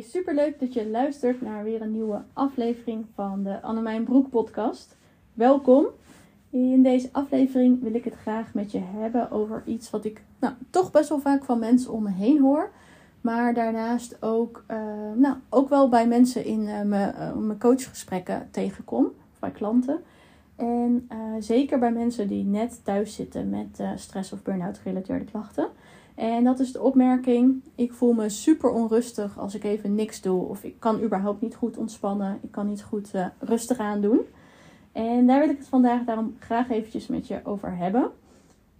Hey, superleuk dat je luistert naar weer een nieuwe aflevering van de Annemijn Broek podcast. Welkom. In deze aflevering wil ik het graag met je hebben over iets wat ik nou, toch best wel vaak van mensen om me heen hoor. Maar daarnaast ook, uh, nou, ook wel bij mensen in uh, mijn, uh, mijn coachgesprekken tegenkom, bij klanten. En zeker bij mensen die net thuis zitten met stress- of burn-out gerelateerde klachten. En dat is de opmerking: ik voel me super onrustig als ik even niks doe. Of ik kan überhaupt niet goed ontspannen. Ik kan niet goed uh, rustig aan doen. En daar wil ik het vandaag daarom graag eventjes met je over hebben.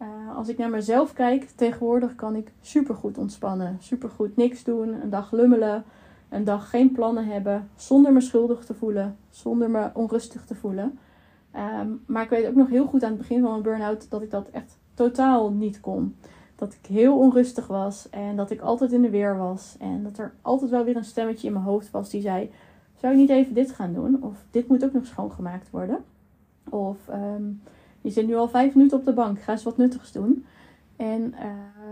Uh, als ik naar mezelf kijk, tegenwoordig kan ik super goed ontspannen. Super goed niks doen, een dag lummelen, een dag geen plannen hebben. Zonder me schuldig te voelen, zonder me onrustig te voelen. Um, maar ik weet ook nog heel goed aan het begin van mijn burn-out dat ik dat echt totaal niet kon dat ik heel onrustig was en dat ik altijd in de weer was. En dat er altijd wel weer een stemmetje in mijn hoofd was die zei: Zou je niet even dit gaan doen? Of dit moet ook nog schoongemaakt worden. Of um, je zit nu al vijf minuten op de bank, ga eens wat nuttigs doen. En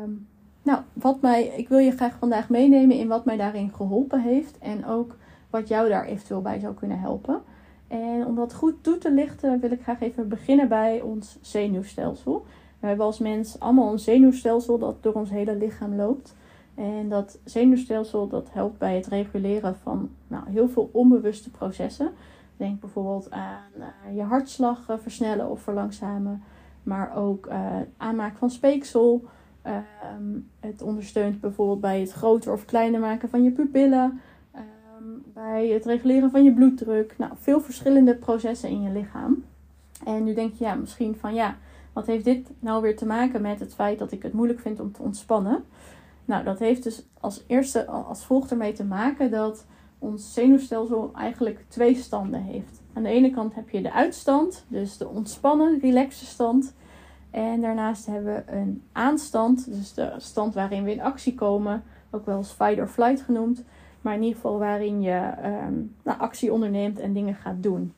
um, nou, wat mij, ik wil je graag vandaag meenemen in wat mij daarin geholpen heeft. En ook wat jou daar eventueel bij zou kunnen helpen. En om dat goed toe te lichten, wil ik graag even beginnen bij ons zenuwstelsel. We hebben als mens allemaal een zenuwstelsel dat door ons hele lichaam loopt. En dat zenuwstelsel dat helpt bij het reguleren van nou, heel veel onbewuste processen. Denk bijvoorbeeld aan uh, je hartslag uh, versnellen of verlangzamen. Maar ook uh, aanmaken van speeksel. Ehm, het ondersteunt bijvoorbeeld bij het groter of kleiner maken van je pupillen. Ehm, bij het reguleren van je bloeddruk. Nou, veel verschillende processen in je lichaam. En nu denk je ja, misschien van ja, wat heeft dit nou weer te maken met het feit dat ik het moeilijk vind om te ontspannen? Nou, dat heeft dus als eerste als volgt ermee te maken dat ons zenuwstelsel eigenlijk twee standen heeft. Aan de ene kant heb je de uitstand, dus de ontspannen, relaxe stand. En daarnaast hebben we een aanstand, dus de stand waarin we in actie komen, ook wel eens fight or flight genoemd. Maar in ieder geval waarin je um, nou, actie onderneemt en dingen gaat doen.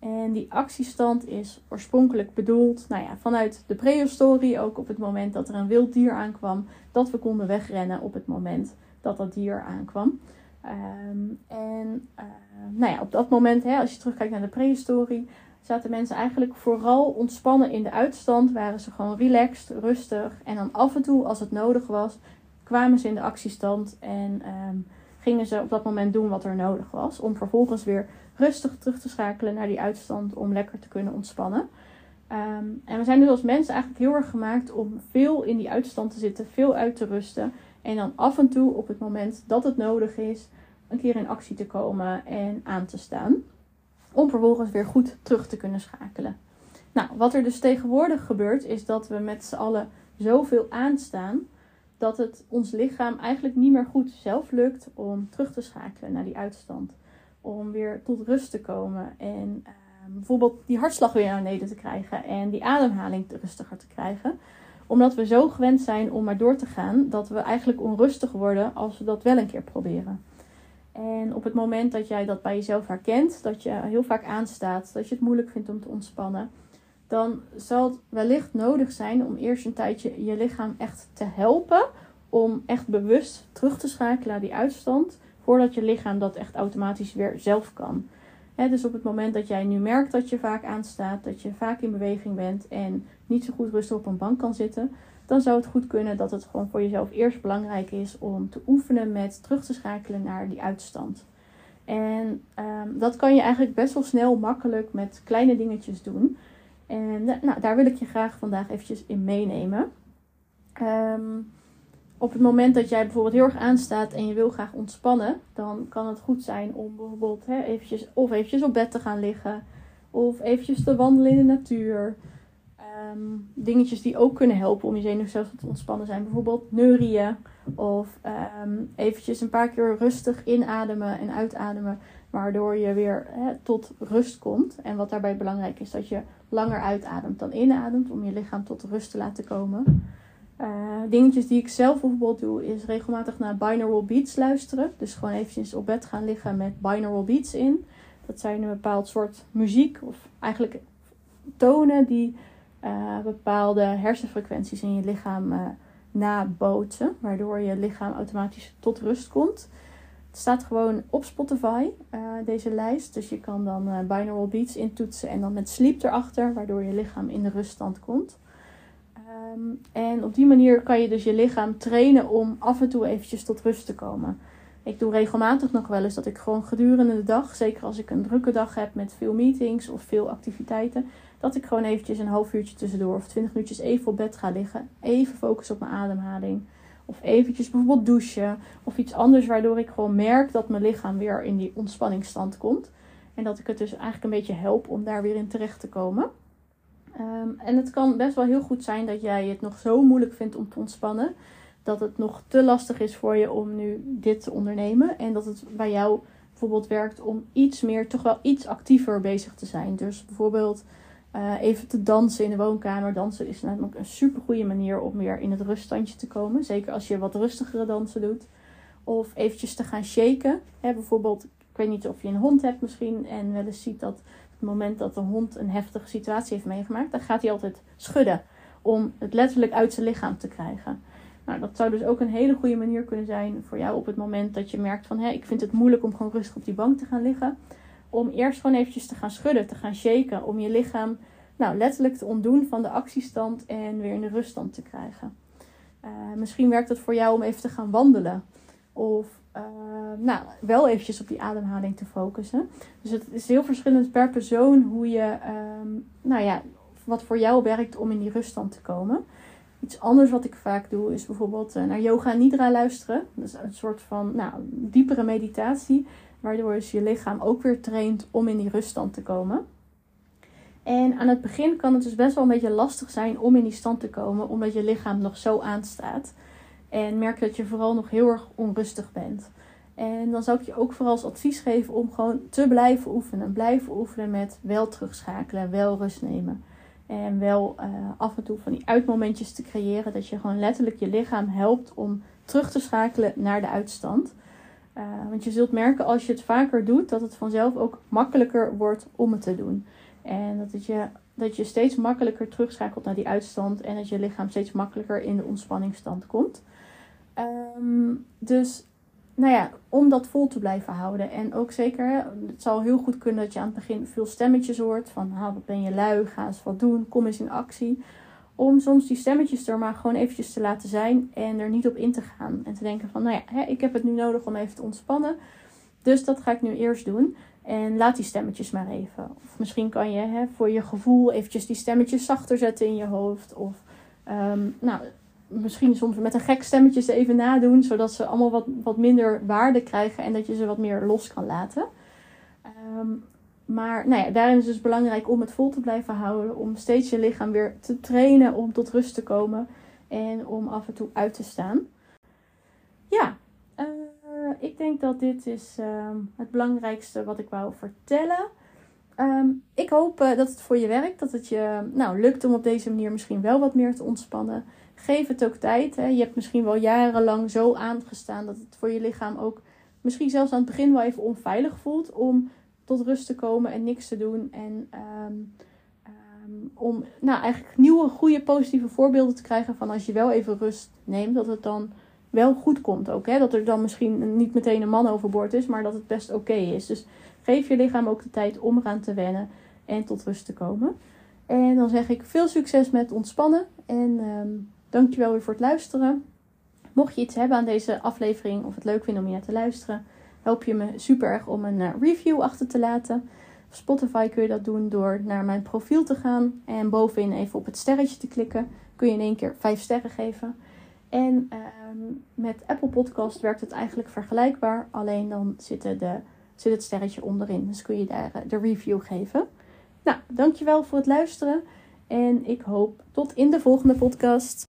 En die actiestand is oorspronkelijk bedoeld nou ja, vanuit de prehistorie, ook op het moment dat er een wild dier aankwam, dat we konden wegrennen op het moment dat dat dier aankwam. Um, en uh, nou ja, op dat moment, hè, als je terugkijkt naar de prehistorie, zaten mensen eigenlijk vooral ontspannen in de uitstand. Waren ze gewoon relaxed, rustig. En dan af en toe, als het nodig was, kwamen ze in de actiestand en um, gingen ze op dat moment doen wat er nodig was. Om vervolgens weer rustig terug te schakelen naar die uitstand om lekker te kunnen ontspannen. Um, en we zijn dus als mensen eigenlijk heel erg gemaakt om veel in die uitstand te zitten, veel uit te rusten. En dan af en toe op het moment dat het nodig is, een keer in actie te komen en aan te staan. Om vervolgens weer goed terug te kunnen schakelen. Nou, wat er dus tegenwoordig gebeurt, is dat we met z'n allen zoveel aanstaan. Dat het ons lichaam eigenlijk niet meer goed zelf lukt om terug te schakelen naar die uitstand om weer tot rust te komen. En uh, bijvoorbeeld die hartslag weer naar beneden te krijgen en die ademhaling rustiger te krijgen. Omdat we zo gewend zijn om maar door te gaan, dat we eigenlijk onrustig worden als we dat wel een keer proberen. En op het moment dat jij dat bij jezelf herkent, dat je heel vaak aanstaat, dat je het moeilijk vindt om te ontspannen, dan zal het wellicht nodig zijn om eerst een tijdje je lichaam echt te helpen om echt bewust terug te schakelen naar die uitstand voordat je lichaam dat echt automatisch weer zelf kan. dus op het moment dat jij nu merkt dat je vaak aanstaat, dat je vaak in beweging bent en niet zo goed rustig op een bank kan zitten, dan zou het goed kunnen dat het gewoon voor jezelf eerst belangrijk is om te oefenen met terug te schakelen naar die uitstand. En um, dat kan je eigenlijk best wel snel, makkelijk met kleine dingetjes doen. En nou, daar wil ik je graag vandaag eventjes in meenemen. Um, op het moment dat jij bijvoorbeeld heel erg aanstaat en je wil graag ontspannen, dan kan het goed zijn om bijvoorbeeld hè, eventjes, of eventjes op bed te gaan liggen. Of eventjes te wandelen in de natuur. Um, dingetjes die ook kunnen helpen om je zenuwstelsel te ontspannen zijn. Bijvoorbeeld neurieën. Of um, eventjes een paar keer rustig inademen en uitademen. Waardoor je weer tot rust komt. En wat daarbij belangrijk is, dat je langer uitademt dan inademt. Om je lichaam tot rust te laten komen. Uh, dingetjes die ik zelf bijvoorbeeld doe, is regelmatig naar binaural beats luisteren. Dus gewoon eventjes op bed gaan liggen met binaural beats in. Dat zijn een bepaald soort muziek, of eigenlijk tonen die uh, bepaalde hersenfrequenties in je lichaam uh, nabootsen. Waardoor je lichaam automatisch tot rust komt. Het staat gewoon op Spotify, deze lijst. Dus je kan dan binaural beats intoetsen en dan met sleep erachter, waardoor je lichaam in de ruststand komt. Um, en op die manier kan je dus je lichaam trainen om af en toe eventjes tot rust te komen. Ik doe regelmatig nog wel eens dat ik gewoon gedurende de dag, zeker als ik een drukke dag heb met veel meetings of veel activiteiten, dat ik gewoon eventjes een half uurtje tussendoor of twintig minuutjes even op bed ga liggen. Even focussen op mijn ademhaling. Of eventjes bijvoorbeeld douchen. Of iets anders waardoor ik gewoon merk dat mijn lichaam weer in die ontspanningsstand komt. En dat ik het dus eigenlijk een beetje help om daar weer in terecht te komen. Um, en het kan best wel heel goed zijn dat jij het nog zo moeilijk vindt om te ontspannen. Dat het nog te lastig is voor je om nu dit te ondernemen. En dat het bij jou bijvoorbeeld werkt om iets meer, toch wel iets actiever bezig te zijn. Dus bijvoorbeeld uh, even te dansen in de woonkamer. Dansen is namelijk een super goede manier om weer in het ruststandje te komen. Zeker als je wat rustigere dansen doet. Of eventjes te gaan shaken. Hè, bijvoorbeeld, ik weet niet of je een hond hebt misschien. En wel eens ziet dat het moment dat de hond een heftige situatie heeft meegemaakt. Dan gaat hij altijd schudden. Om het letterlijk uit zijn lichaam te krijgen. Nou, dat zou dus ook een hele goede manier kunnen zijn voor jou op het moment dat je merkt van... Hé, ik vind het moeilijk om gewoon rustig op die bank te gaan liggen om eerst gewoon eventjes te gaan schudden, te gaan shaken. Om je lichaam nou, letterlijk te ontdoen van de actiestand en weer in de ruststand te krijgen. Uh, misschien werkt het voor jou om even te gaan wandelen. Of uh, nou, wel eventjes op die ademhaling te focussen. Dus het is heel verschillend per persoon hoe je, um, nou ja, wat voor jou werkt om in die ruststand te komen. Iets anders wat ik vaak doe is bijvoorbeeld uh, naar yoga nidra luisteren. Dat is een soort van nou, diepere meditatie. Waardoor dus je lichaam ook weer traint om in die ruststand te komen. En aan het begin kan het dus best wel een beetje lastig zijn om in die stand te komen, omdat je lichaam nog zo aanstaat. En merk dat je vooral nog heel erg onrustig bent. En dan zou ik je ook vooral als advies geven om gewoon te blijven oefenen. Blijven oefenen met wel terugschakelen, wel rust nemen. En wel uh, af en toe van die uitmomentjes te creëren. Dat je gewoon letterlijk je lichaam helpt om terug te schakelen naar de uitstand. Uh, want je zult merken als je het vaker doet, dat het vanzelf ook makkelijker wordt om het te doen. En dat, het je, dat je steeds makkelijker terugschakelt naar die uitstand en dat je lichaam steeds makkelijker in de ontspanningsstand komt. Um, dus nou ja, om dat vol te blijven houden. En ook zeker, het zal heel goed kunnen dat je aan het begin veel stemmetjes hoort. Van, ah, wat ben je lui, ga eens wat doen, kom eens in actie om soms die stemmetjes er maar gewoon eventjes te laten zijn en er niet op in te gaan. En te denken van, nou ja, hè, ik heb het nu nodig om even te ontspannen. Dus dat ga ik nu eerst doen. En laat die stemmetjes maar even. Of misschien kan je hè, voor je gevoel eventjes die stemmetjes zachter zetten in je hoofd. Of um, nou, misschien soms met een gek stemmetjes even nadoen. Zodat ze allemaal wat, wat minder waarde krijgen en dat je ze wat meer los kan laten. Um, maar nou ja, daarin is het dus belangrijk om het vol te blijven houden. Om steeds je lichaam weer te trainen om tot rust te komen. En om af en toe uit te staan. Ja, ik denk dat dit is uh, het belangrijkste wat ik wou vertellen. Um, ik hoop uh, dat het voor je werkt. Dat het je nou, lukt om op deze manier misschien wel wat meer te ontspannen. Geef het ook tijd. Hè. Je hebt misschien wel jarenlang zo aangestaan dat het voor je lichaam ook misschien zelfs aan het begin wel even onveilig voelt. Om tot rust te komen en niks te doen. En um, om nou, eigenlijk nieuwe, goede, positieve voorbeelden te krijgen van als je wel even rust neemt, dat het dan wel goed komt ook. Hè? Dat er dan misschien niet meteen een man overboord is, maar dat het best oké is. Dus geef je lichaam ook de tijd om eraan te wennen en tot rust te komen. En dan zeg ik veel succes met ontspannen. En um, dankjewel weer voor het luisteren. Mocht je iets hebben aan deze aflevering of het leuk vinden om naar te luisteren, help je me super erg om een eh, review achter te laten. Op Spotify kun je dat doen door naar mijn profiel te gaan en bovenin even op het sterretje te klikken. Kun je in één keer 5 sterren geven. En uh, met Apple Podcast werkt het eigenlijk vergelijkbaar, alleen dan zit, de, zit het sterretje onderin. Dus kun je daar uh, de review geven. Nou, dankjewel voor het luisteren en ik hoop tot in de volgende podcast.